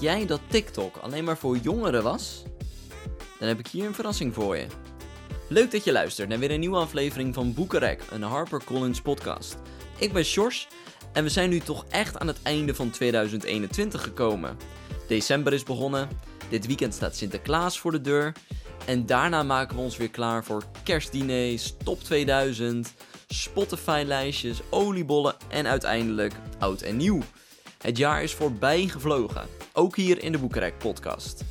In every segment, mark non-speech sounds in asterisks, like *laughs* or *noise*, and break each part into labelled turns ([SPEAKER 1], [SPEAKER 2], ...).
[SPEAKER 1] Jij dat TikTok alleen maar voor jongeren was? Dan heb ik hier een verrassing voor je. Leuk dat je luistert naar weer een nieuwe aflevering van Boekenrek, een HarperCollins podcast. Ik ben Sjors en we zijn nu toch echt aan het einde van 2021 gekomen. December is begonnen, dit weekend staat Sinterklaas voor de deur en daarna maken we ons weer klaar voor kerstdiners, top 2000, Spotify-lijstjes, oliebollen en uiteindelijk oud en nieuw. Het jaar is voorbij gevlogen, ook hier in de Boekenrek podcast.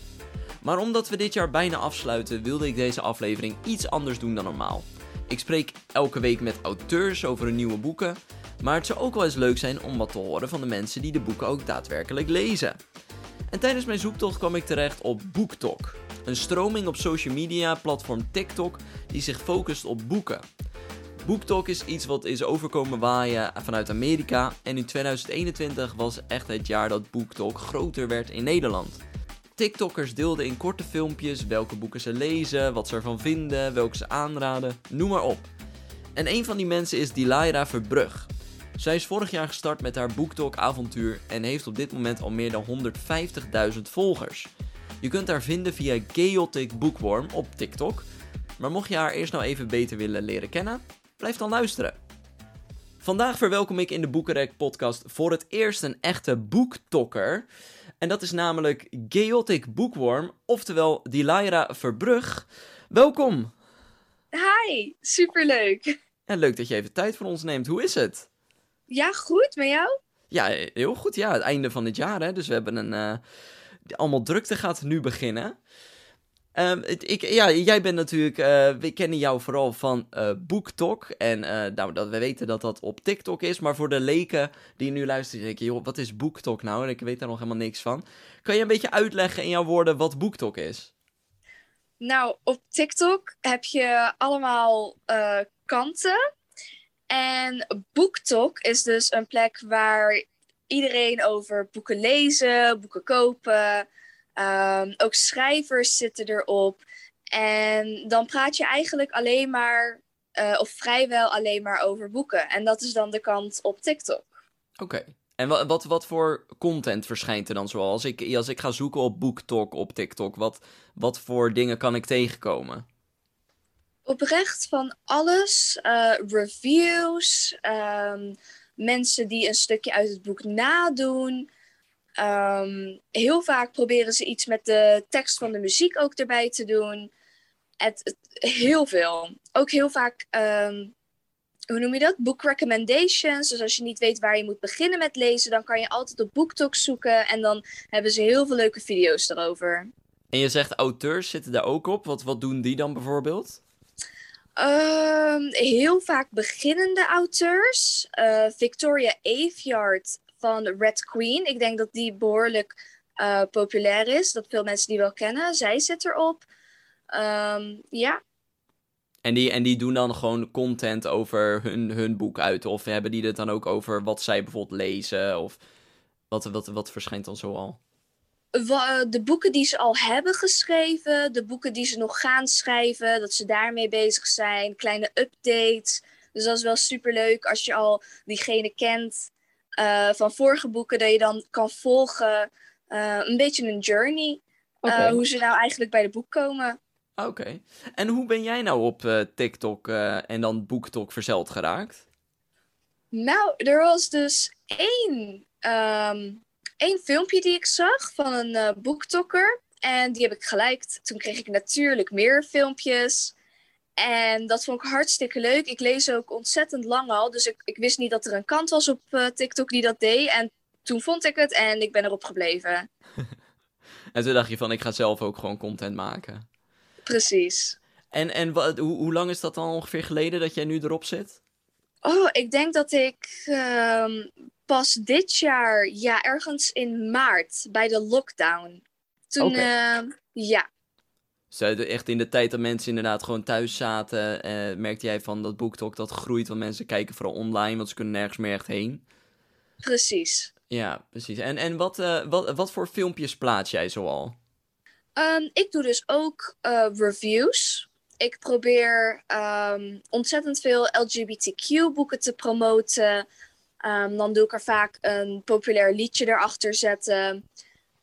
[SPEAKER 1] Maar omdat we dit jaar bijna afsluiten, wilde ik deze aflevering iets anders doen dan normaal. Ik spreek elke week met auteurs over hun nieuwe boeken, maar het zou ook wel eens leuk zijn om wat te horen van de mensen die de boeken ook daadwerkelijk lezen. En tijdens mijn zoektocht kwam ik terecht op BookTok, een stroming op social media platform TikTok die zich focust op boeken. BookTok is iets wat is overkomen waaien vanuit Amerika en in 2021 was echt het jaar dat BookTok groter werd in Nederland. TikTokkers deelden in korte filmpjes welke boeken ze lezen, wat ze ervan vinden, welke ze aanraden, noem maar op. En een van die mensen is Dilaira Verbrug. Zij is vorig jaar gestart met haar BookTok avontuur en heeft op dit moment al meer dan 150.000 volgers. Je kunt haar vinden via Chaotic Bookworm op TikTok. Maar mocht je haar eerst nou even beter willen leren kennen, blijf dan luisteren. Vandaag verwelkom ik in de Boekenrek podcast voor het eerst een echte boektokker. En dat is namelijk Chaotic Bookworm, oftewel Dilaira Verbrug. Welkom!
[SPEAKER 2] Hi, superleuk.
[SPEAKER 1] En leuk dat je even tijd voor ons neemt. Hoe is het?
[SPEAKER 2] Ja, goed, met jou?
[SPEAKER 1] Ja, heel goed. Ja, het einde van het jaar, hè. Dus we hebben een... Uh, allemaal drukte gaat nu beginnen. Um, ik, ja, jij bent natuurlijk, uh, we kennen jou vooral van uh, BookTok. En uh, nou, dat, we weten dat dat op TikTok is. Maar voor de leken die nu luisteren, denk je, joh, wat is BookTok nou? En ik weet daar nog helemaal niks van. Kan je een beetje uitleggen in jouw woorden wat BookTok is?
[SPEAKER 2] Nou, op TikTok heb je allemaal kanten. En BookTok is dus een plek waar iedereen over boeken lezen, boeken kopen... Um, ook schrijvers zitten erop. En dan praat je eigenlijk alleen maar, uh, of vrijwel alleen maar over boeken. En dat is dan de kant op TikTok.
[SPEAKER 1] Oké. En wat, wat, wat voor content verschijnt er dan zoal? Als ik, als ik ga zoeken op BookTok op TikTok, wat, wat voor dingen kan ik tegenkomen?
[SPEAKER 2] Oprecht van alles. Uh, reviews, um, mensen die een stukje uit het boek nadoen. Um, heel vaak proberen ze iets met de tekst van de muziek ook erbij te doen. Het, het heel veel. Ook heel vaak, um, hoe noem je dat? Book recommendations. Dus als je niet weet waar je moet beginnen met lezen, dan kan je altijd op BookTok zoeken. En dan hebben ze heel veel leuke video's erover.
[SPEAKER 1] En je zegt auteurs zitten daar ook op. Wat, wat doen die dan bijvoorbeeld?
[SPEAKER 2] Um, heel vaak beginnende auteurs. Uh, Victoria Aveyard van Red Queen. Ik denk dat die behoorlijk uh, populair is. Dat veel mensen die wel kennen. Zij zit erop. Um, ja.
[SPEAKER 1] En die, en die doen dan gewoon content over hun, hun boek uit? Of hebben die het dan ook over wat zij bijvoorbeeld lezen? Of wat, wat, wat verschijnt dan zoal?
[SPEAKER 2] De boeken die ze al hebben geschreven, de boeken die ze nog gaan schrijven, dat ze daarmee bezig zijn, kleine updates. Dus dat is wel superleuk als je al diegene kent van vorige boeken, dat je dan kan volgen. Uh, een beetje een journey. Uh, okay. hoe ze nou eigenlijk bij de boek komen.
[SPEAKER 1] Oké. Okay. En hoe ben jij nou op TikTok en dan BookTok verzeld geraakt?
[SPEAKER 2] Nou, er was dus één, um, één filmpje die ik zag van een boektokker. En die heb ik geliked. Toen kreeg ik natuurlijk meer filmpjes. En dat vond ik hartstikke leuk. Ik lees ook ontzettend lang al. Dus ik, ik wist niet dat er een kant was op uh, TikTok die dat deed. En toen vond ik het en ik ben erop gebleven. *laughs*
[SPEAKER 1] en toen dacht je van, ik ga zelf ook gewoon content maken.
[SPEAKER 2] Precies.
[SPEAKER 1] En, en wat, hoe, hoe lang is dat dan ongeveer geleden dat jij nu erop zit?
[SPEAKER 2] Oh, ik denk dat ik uh, pas dit jaar, ja, ergens in maart, bij de lockdown. Toen, okay. uh, ja,
[SPEAKER 1] dus echt in de tijd dat mensen inderdaad gewoon thuis zaten, eh, merkte jij van dat BookTok dat groeit, want mensen kijken vooral online, want ze kunnen nergens meer echt heen.
[SPEAKER 2] Precies.
[SPEAKER 1] Ja, precies. En, en wat, uh, wat, wat voor filmpjes plaats jij zoal?
[SPEAKER 2] Um, ik doe dus ook uh, reviews. Ik probeer um, ontzettend veel LGBTQ-boeken te promoten. Um, dan doe ik er vaak een populair liedje erachter zetten.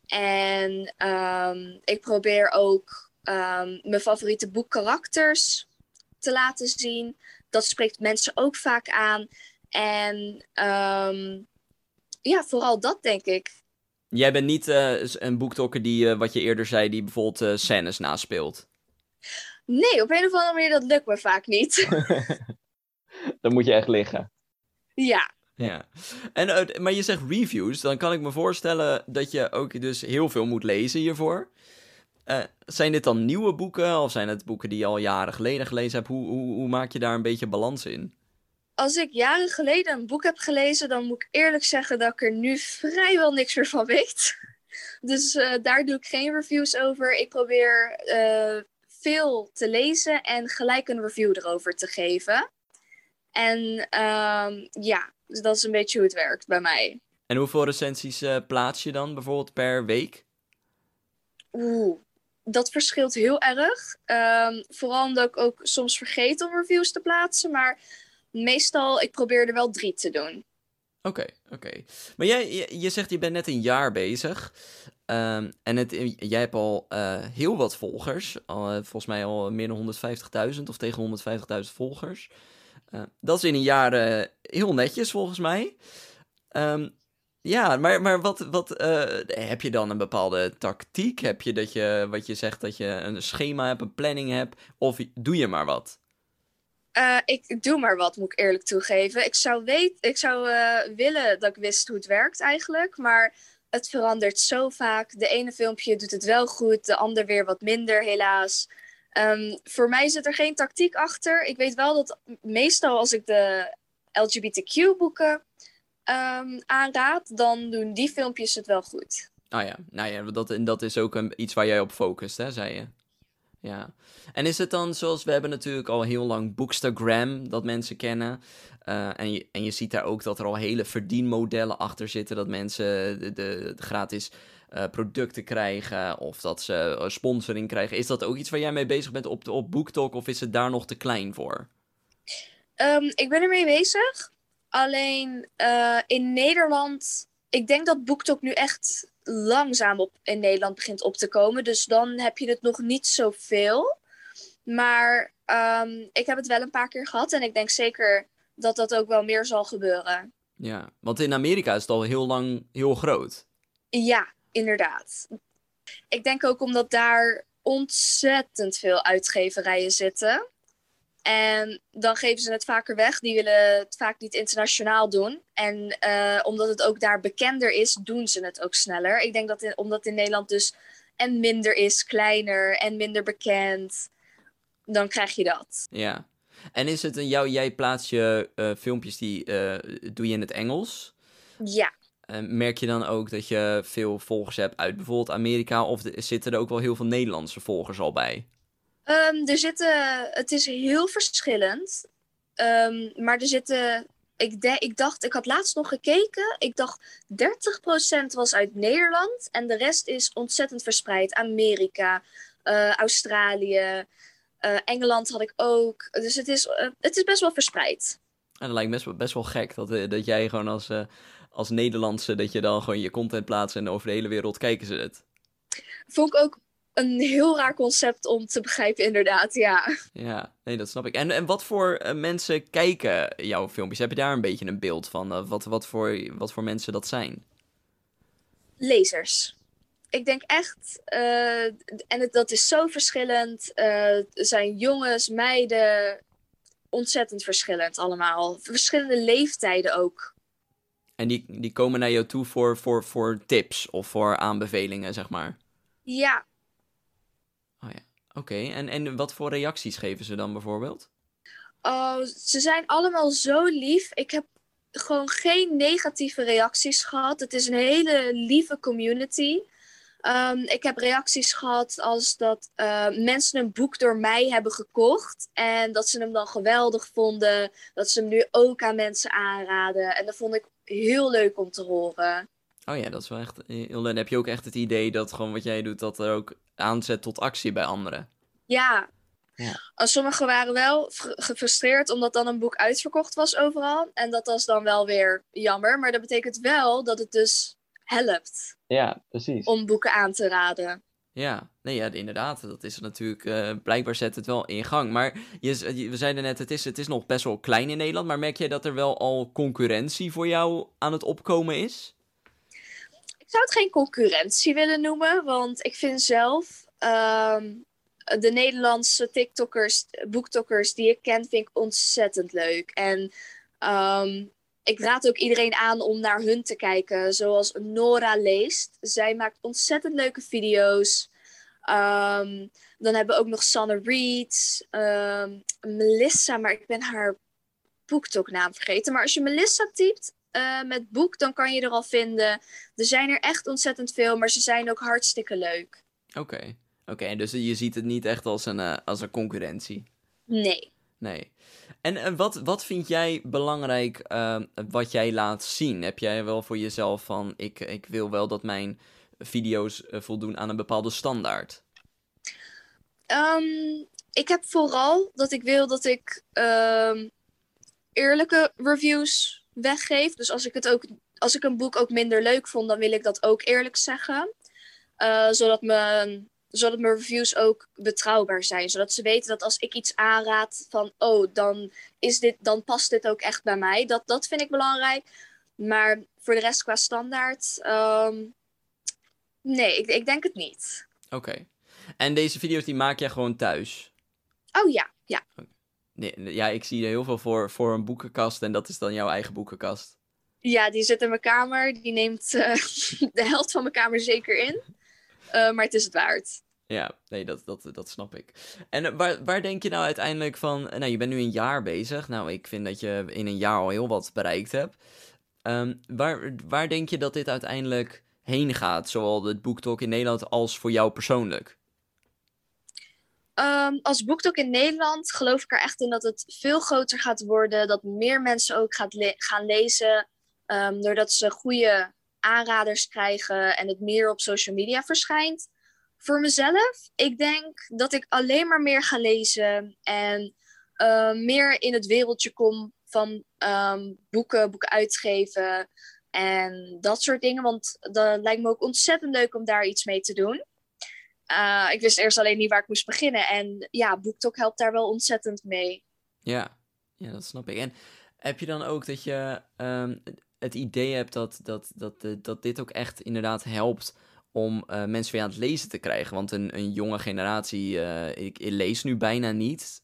[SPEAKER 2] En ehm, ik probeer ook ehm, mijn favoriete boekkarakters te laten zien. Dat spreekt mensen ook vaak aan. En ehm, ja, vooral dat denk ik.
[SPEAKER 1] Jij bent niet uh, een boektokker die, uh, wat je eerder zei, die bijvoorbeeld uh, scènes naspeelt.
[SPEAKER 2] Nee, op een of andere manier dat lukt me vaak niet. *laughs* *laughs*
[SPEAKER 1] dan moet je echt liggen.
[SPEAKER 2] Ja.
[SPEAKER 1] Ja. En, maar je zegt reviews, dan kan ik me voorstellen dat je ook dus heel veel moet lezen hiervoor. Zijn dit dan nieuwe boeken of zijn het boeken die je al jaren geleden gelezen hebt? Hoe, hoe, hoe maak je daar een beetje balans in?
[SPEAKER 2] als ik jaren geleden een boek heb gelezen, dan moet ik eerlijk zeggen dat ik er nu vrijwel niks meer van weet. Dus uh, daar doe ik geen reviews over. Ik probeer uh, veel te lezen en gelijk een review erover te geven. En um, ja, dus dat is een beetje hoe het werkt bij mij.
[SPEAKER 1] En hoeveel recensies plaats je dan bijvoorbeeld per week?
[SPEAKER 2] Oeh, dat verschilt heel erg. Um, vooral omdat ik ook soms vergeet om reviews te plaatsen. Maar meestal, ik probeer er wel drie te doen.
[SPEAKER 1] Oké, oké. Maar jij, je, zegt je bent net een jaar bezig. Um, en het, jij hebt al uh, heel wat volgers. Uh, volgens mij al meer dan 150.000 of tegen 150.000 volgers. Uh, dat is in een jaar heel netjes volgens mij. Ja, maar, maar wat, wat heb je dan een bepaalde tactiek? Heb je dat je, wat je zegt, dat je een schema hebt, een planning hebt? Of doe je maar wat?
[SPEAKER 2] Uh, ik doe maar wat, moet ik eerlijk toegeven. Ik zou, weet, ik zou uh, willen dat ik wist hoe het werkt eigenlijk. Maar het verandert zo vaak. De ene filmpje doet het wel goed, de ander weer wat minder, helaas. Um, voor mij zit er geen tactiek achter. Ik weet wel dat meestal als ik de LGBTQ-boeken um, ehm, aanraad, dan doen die filmpjes het wel goed.
[SPEAKER 1] Ah ja, nou ja, dat, dat is ook een, iets waar jij op focust, hè, zei je? Ja. En is het dan zoals we hebben natuurlijk al heel lang Bookstagram dat mensen kennen. Uh, en, je, en je ziet daar ook dat er al hele verdienmodellen achter zitten. Dat mensen de, de, de gratis uh, producten krijgen of dat ze uh, sponsoring krijgen. Is dat ook iets waar jij mee bezig bent op, op BookTok of is het daar nog te klein voor?
[SPEAKER 2] Um, ik ben ermee bezig. Alleen in Nederland, ik denk dat BookTok nu echt langzaam op, in Nederland begint op te komen. Dus dan heb je het nog niet zoveel. Maar um, ik heb het wel een paar keer gehad en ik denk zeker dat dat ook wel meer zal gebeuren.
[SPEAKER 1] Ja, want in Amerika is het al heel lang heel groot.
[SPEAKER 2] Ja, inderdaad. Ik denk ook omdat daar ontzettend veel uitgeverijen zitten. En dan geven ze het vaker weg. Die willen het vaak niet internationaal doen. En uh, omdat het ook daar bekender is, doen ze het ook sneller. Ik denk dat in, omdat in Nederland dus en minder is, kleiner en minder bekend, dan krijg je dat.
[SPEAKER 1] Ja. En is het een jou, jij plaatst je uh, filmpjes die uh, doe je in het Engels?
[SPEAKER 2] Ja.
[SPEAKER 1] merk je dan ook dat je veel volgers hebt uit bijvoorbeeld Amerika? Of de, zitten er ook wel heel veel Nederlandse volgers al bij?
[SPEAKER 2] Um, er zitten, het is heel verschillend. Um, maar er zitten, ik, de, ik dacht, ik had laatst nog gekeken. Ik dacht 30% was uit Nederland en de rest is ontzettend verspreid. Amerika, uh, Australië, uh, Engeland had ik ook. Dus het is, uh, het is best wel verspreid.
[SPEAKER 1] En dat lijkt best wel, best wel gek dat, dat jij gewoon als, als Nederlandse, dat je dan gewoon je content plaatst en over de hele wereld kijken ze het.
[SPEAKER 2] Vond ik ook een heel raar concept om te begrijpen, inderdaad, ja.
[SPEAKER 1] Ja, nee, dat snap ik. En, en wat voor uh, mensen kijken jouw filmpjes? Heb je daar een beetje een beeld van? Uh, wat, wat, voor, wat voor mensen dat zijn?
[SPEAKER 2] Lezers. Ik denk echt, uh, en het, dat is zo verschillend. er zijn jongens, meiden, ontzettend verschillend allemaal. Verschillende leeftijden ook.
[SPEAKER 1] En die, die komen naar jou toe voor, voor, voor tips of voor aanbevelingen, zeg maar?
[SPEAKER 2] Ja,
[SPEAKER 1] ja, oké. En, en wat voor reacties geven ze dan bijvoorbeeld?
[SPEAKER 2] Oh, ze zijn allemaal zo lief. Ik heb gewoon geen negatieve reacties gehad. Het is een hele lieve community. Um, ik heb reacties gehad als dat uh, mensen een boek door mij hebben gekocht. En dat ze hem dan geweldig vonden. Dat ze hem nu ook aan mensen aanraden. En dat vond ik heel leuk om te horen.
[SPEAKER 1] Oh ja, dat is wel echt heel leuk. Heb je ook echt het idee dat gewoon wat jij doet, dat er ook aanzet tot actie bij anderen?
[SPEAKER 2] Ja. ja. Sommigen waren wel gefrustreerd omdat dan een boek uitverkocht was overal. En dat was dan wel weer jammer. Maar dat betekent wel dat het dus helpt
[SPEAKER 1] Ja, precies.
[SPEAKER 2] om boeken aan te raden.
[SPEAKER 1] Ja, nee, ja, inderdaad. Dat is natuurlijk, eh, blijkbaar zet het wel in gang. Maar je- we zeiden net, het is, het is nog best wel klein in Nederland. Maar merk jij dat er wel al concurrentie voor jou aan het opkomen is?
[SPEAKER 2] Zou het geen concurrentie willen noemen, want ik vind zelf ehm, de Nederlandse TikTokkers, boektokkers die ik ken, vind ik ontzettend leuk. En ehm, ik raad ook iedereen aan om naar hun te kijken, zoals Nora leest. Zij maakt ontzettend leuke video's. Ehm, dan hebben we ook nog Sanne Reed, Melissa, maar ik ben haar boektoknaam vergeten. Maar als je Melissa typt eh, met boek, dan kan je er al vinden. Er zijn er echt ontzettend veel, maar ze zijn ook hartstikke leuk.
[SPEAKER 1] Oké, oké. dus je ziet het niet echt als een, eh, als een concurrentie.
[SPEAKER 2] Nee.
[SPEAKER 1] Nee. En eh, wat, wat vind jij belangrijk eh, wat jij laat zien? Heb jij wel voor jezelf van, ik, ik wil wel dat mijn video's voldoen aan een bepaalde standaard?
[SPEAKER 2] Ehm, ik heb vooral dat ik wil dat ik ehm, eerlijke reviews weggeef. Dus als ik, het ook, als ik een boek ook minder leuk vond, dan wil ik dat ook eerlijk zeggen. Eh, zodat, mijn, zodat mijn reviews ook betrouwbaar zijn. Zodat ze weten dat als ik iets aanraad van, oh, dan, is dit, dan past dit ook echt bij mij. Dat, dat vind ik belangrijk. Maar voor de rest qua standaard, ehm, nee, ik, ik denk het niet.
[SPEAKER 1] Oké. En deze video's die maak jij gewoon thuis?
[SPEAKER 2] Oh ja, ja.
[SPEAKER 1] Nee, ja, ik zie er heel veel voor, voor een boekenkast en dat is dan jouw eigen boekenkast.
[SPEAKER 2] Ja, die zit in mijn kamer. Die neemt eh, *laughs* de helft van mijn kamer zeker in. Eh, maar het is het waard.
[SPEAKER 1] Ja, nee, dat, dat, dat snap ik. En eh, waar, waar denk je nou uiteindelijk van... Nou, je bent nu een jaar bezig. Nou, ik vind dat je in een jaar al heel wat bereikt hebt. Ehm, waar, waar denk je dat dit uiteindelijk heen gaat? Zowel het BookTalk in Nederland als voor jou persoonlijk?
[SPEAKER 2] Ehm, als boektok in Nederland geloof ik er echt in dat het veel groter gaat worden. Dat meer mensen ook gaat gaan lezen. ehm, doordat ze goede aanraders krijgen en het meer op social media verschijnt. Voor mezelf, ik denk dat ik alleen maar meer ga lezen. En eh, meer in het wereldje kom van ehm, boeken, boeken uitgeven. En dat soort dingen. Want dat lijkt me ook ontzettend leuk om daar iets mee te doen. Uh, ik wist eerst alleen niet waar ik moest beginnen. En ja, BookTok helpt daar wel ontzettend mee.
[SPEAKER 1] Ja, ja, dat snap ik. En heb je dan ook dat je ehm, het idee hebt dat, dat, dat, dat, dat dit ook echt inderdaad helpt om uh, mensen weer aan het lezen te krijgen? Want een, een jonge generatie, ik, ik, lees nu bijna niet.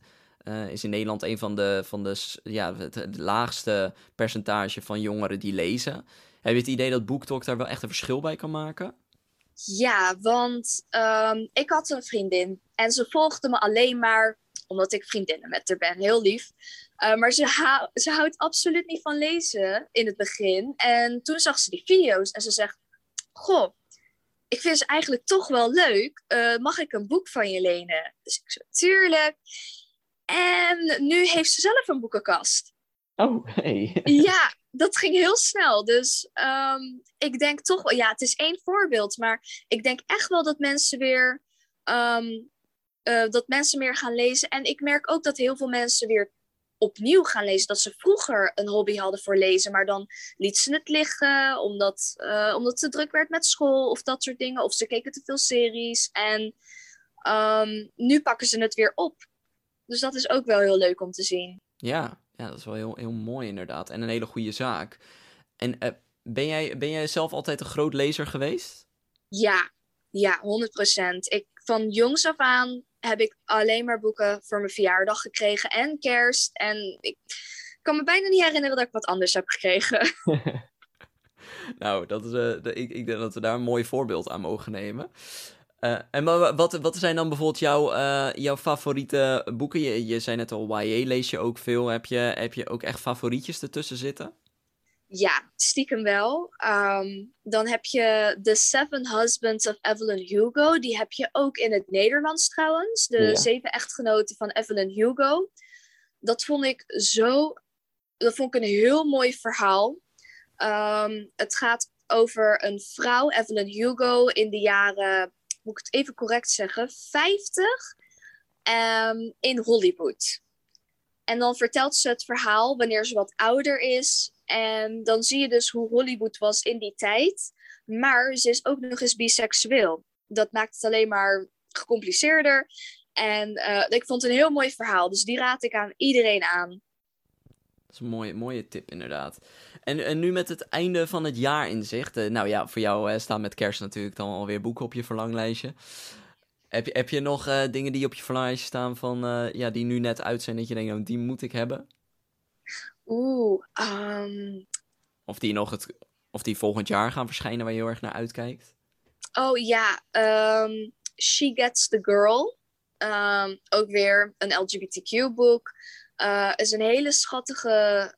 [SPEAKER 1] Is in Nederland een van de, van de ja, laagste percentage van jongeren die lezen. Heb je het idee dat BookTok daar wel echt een verschil bij kan maken?
[SPEAKER 2] Ja, want um, ik had een vriendin en ze volgde me alleen maar omdat ik vriendinnen met haar ben. Heel lief. Uh, maar ze, hou, ze houdt absoluut niet van lezen in het begin. En toen zag ze die video's en ze zegt: Goh, ik vind ze eigenlijk toch wel leuk. Uh, mag ik een boek van je lenen? Dus ik zei: Tuurlijk. En nu heeft ze zelf een boekenkast.
[SPEAKER 1] Oh, hey.
[SPEAKER 2] Ja, dat ging heel snel. Dus um, ik denk toch wel, ja, het is één voorbeeld, maar ik denk echt wel dat mensen weer, um, uh, dat mensen meer gaan lezen. En ik merk ook dat heel veel mensen weer opnieuw gaan lezen. Dat ze vroeger een hobby hadden voor lezen, maar dan liet ze het liggen omdat, uh, omdat het te druk werd met school of dat soort dingen. Of ze keken te veel series. En um, nu pakken ze het weer op. Dus dat is ook wel heel leuk om te zien.
[SPEAKER 1] Ja, ja, dat is wel heel, heel mooi inderdaad. En een hele goede zaak. En uh, ben, jij, ben jij zelf altijd een groot lezer geweest?
[SPEAKER 2] Ja, ja, 100%. Ik, van jongs af aan heb ik alleen maar boeken voor mijn verjaardag gekregen en kerst. En ik kan me bijna niet herinneren dat ik wat anders heb gekregen. *laughs* *laughs*
[SPEAKER 1] nou, dat is, uh, de, ik, ik denk dat we daar een mooi voorbeeld aan mogen nemen. Uh, en wat, wat zijn dan bijvoorbeeld jouw, uh, jouw favoriete boeken? Je, je zei net al, YA lees je ook veel. Heb je, heb je ook echt favorietjes ertussen zitten?
[SPEAKER 2] Ja, stiekem wel. Um, dan heb je The Seven Husbands of Evelyn Hugo. Die heb je ook in het Nederlands trouwens. De ja. Zeven Echtgenoten van Evelyn Hugo. Dat vond ik zo... Dat vond ik een heel mooi verhaal. Um, het gaat over een vrouw, Evelyn Hugo, in de jaren moet ik het even correct zeggen, 50 um, in Hollywood. En dan vertelt ze het verhaal wanneer ze wat ouder is. En dan zie je dus hoe Hollywood was in die tijd. Maar ze is ook nog eens biseksueel. Dat maakt het alleen maar gecompliceerder. En eh, ik vond het een heel mooi verhaal. Dus die raad ik aan iedereen aan.
[SPEAKER 1] Dat is een mooie, mooie tip, inderdaad. En, en nu met het einde van het jaar in zicht. eh, nou ja, voor jou eh, staan met kerst natuurlijk dan alweer boeken op je verlanglijstje. Heb je, heb je nog eh, dingen die op je verlanglijstje staan van, ja, die nu net uit zijn, dat je denkt, oh, die moet ik hebben?
[SPEAKER 2] Oeh, ehm,
[SPEAKER 1] Of die nog het, of die volgend jaar gaan verschijnen waar je heel erg naar uitkijkt?
[SPEAKER 2] oh ja, ehm, She Gets the Girl. Ehm, ook weer een LGBTQ-boek. Is een hele schattige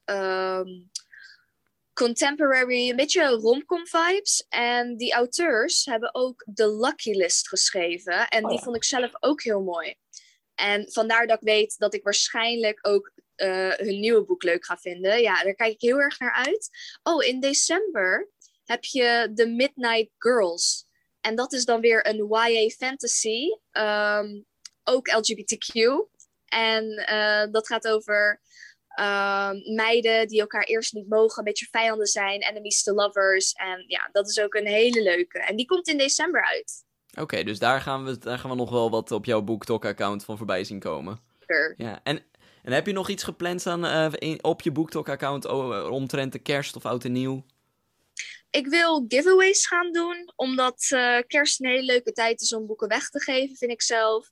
[SPEAKER 2] contemporary, een beetje romcom vibes. En die auteurs hebben ook The Lucky List geschreven. En die
[SPEAKER 1] Oh.
[SPEAKER 2] vond ik zelf ook heel mooi. En vandaar dat ik weet dat ik waarschijnlijk ook eh, hun nieuwe boek leuk ga vinden. Ja, daar kijk ik heel erg naar uit. Oh, in december heb je The Midnight Girls. En dat is dan weer een YA fantasy. ehm, ook LGBTQ. En eh, dat gaat over ehm, meiden die elkaar eerst niet mogen, een beetje vijanden zijn, enemies to lovers. En ja, dat is ook een hele leuke. En die komt in december uit.
[SPEAKER 1] Oké, dus daar gaan, we, daar gaan we nog wel wat op jouw BookTok-account van voorbij zien komen. Ja, en, en heb je nog iets gepland staan eh, in- op je BookTok-account omtrent de kerst of oud en nieuw?
[SPEAKER 2] Ik wil giveaways gaan doen, omdat eh, kerst een hele leuke tijd is om boeken weg te geven, vind ik zelf.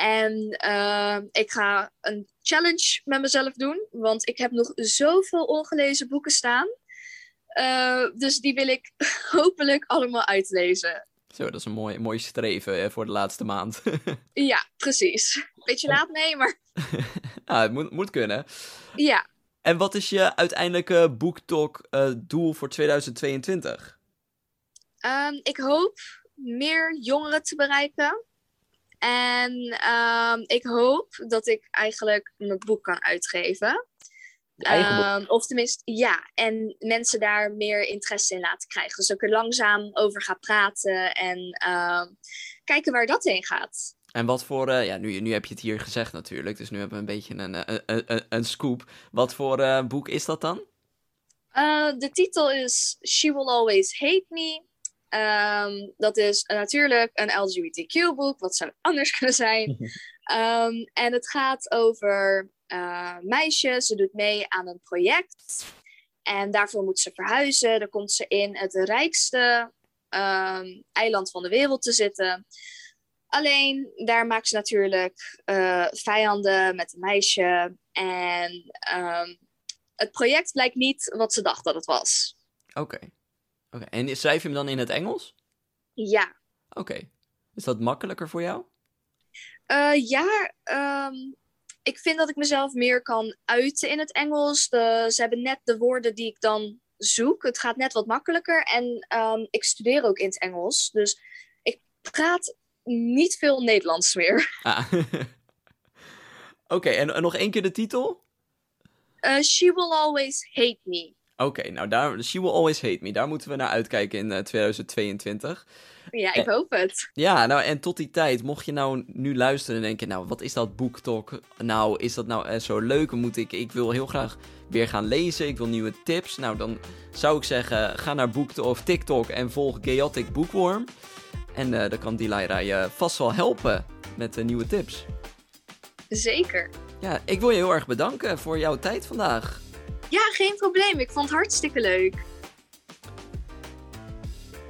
[SPEAKER 2] En eh, ik ga een challenge met mezelf doen, want ik heb nog zoveel ongelezen boeken staan. Eh, dus die wil ik *laughs* hopelijk allemaal uitlezen.
[SPEAKER 1] Zo, dat is een mooi, mooi streven eh, voor de laatste maand. *laughs*
[SPEAKER 2] Ja, precies. Beetje laat mee, maar *laughs*
[SPEAKER 1] nou, het moet, moet kunnen.
[SPEAKER 2] ja.
[SPEAKER 1] En wat is je uiteindelijke BookTok-doel voor 2022?
[SPEAKER 2] Ehm, ik hoop meer jongeren te bereiken. En ehm, ik hoop dat ik eigenlijk mijn boek kan uitgeven. Ehm, of tenminste, ja. En mensen daar meer interesse in laten krijgen. Dus dat ik er langzaam over ga praten en ehm, kijken waar dat heen gaat.
[SPEAKER 1] En wat voor, eh, ja, nu, nu heb je het hier gezegd natuurlijk, dus nu hebben we een beetje een, een, een, een scoop. Wat voor eh, boek is dat dan?
[SPEAKER 2] Eh, de titel is She Will Always Hate Me. Ehm, dat is natuurlijk een LGBTQ-boek. Wat zou het *laughs* anders kunnen zijn? *laughs* Ehm, en het gaat over eh meisje. Ze doet mee aan een project. En daarvoor moet ze verhuizen. Dan komt ze in het rijkste ehm, eiland van de wereld te zitten. Alleen, daar maakt ze natuurlijk eh, vijanden met een meisje. En het project blijkt niet wat ze dacht dat het was.
[SPEAKER 1] Oké. Oké. En schrijf je hem dan in het Engels?
[SPEAKER 2] Ja,
[SPEAKER 1] Oké. Is dat makkelijker voor jou?
[SPEAKER 2] Eh, ja ehm, ik vind dat ik mezelf meer kan uiten in het Engels. De, ze hebben net de woorden die ik dan zoek. Het gaat net wat makkelijker. En ehm, ik studeer ook in het Engels. Dus ik praat niet veel Nederlands meer. *laughs*
[SPEAKER 1] Ah. *laughs* Oké, en, en nog één keer de titel?
[SPEAKER 2] Eh, she will always hate me.
[SPEAKER 1] Oké, nou daar, She Will Always Hate Me, daar moeten we naar uitkijken in eh, 2022.
[SPEAKER 2] Ja, ik hoop het.
[SPEAKER 1] Ja, nou en tot die tijd, mocht je nou nu luisteren en denken, nou wat is dat BookTok? Nou, is dat nou eh, zo leuk? Moet ik, ik wil heel graag weer gaan lezen, ik wil nieuwe tips. Nou, dan zou ik zeggen, ga naar BookTok of TikTok en volg Chaotic Bookworm. En eh, dan kan Delilah je vast wel helpen met de nieuwe tips.
[SPEAKER 2] Zeker.
[SPEAKER 1] Ja, ik wil je heel erg bedanken voor jouw tijd vandaag.
[SPEAKER 2] Ja, geen probleem. Ik vond het hartstikke leuk.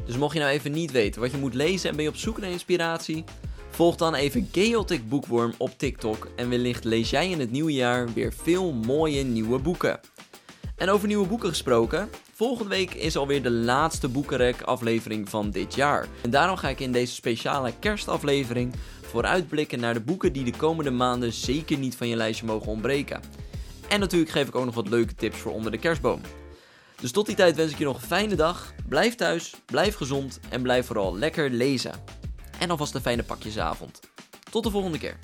[SPEAKER 1] Dus mocht je nou even niet weten wat je moet lezen en ben je op zoek naar inspiratie, volg dan even Chaotic Bookworm op TikTok en wellicht lees jij in het nieuwe jaar weer veel mooie nieuwe boeken. En over nieuwe boeken gesproken, volgende week is alweer de laatste Boekenrek aflevering van dit jaar. En daarom ga ik in deze speciale kerstaflevering vooruitblikken naar de boeken die de komende maanden zeker niet van je lijstje mogen ontbreken. En natuurlijk geef ik ook nog wat leuke tips voor onder de kerstboom. Dus tot die tijd wens ik je nog een fijne dag. Blijf thuis, blijf gezond en blijf vooral lekker lezen. En alvast een fijne pakjesavond. Tot de volgende keer.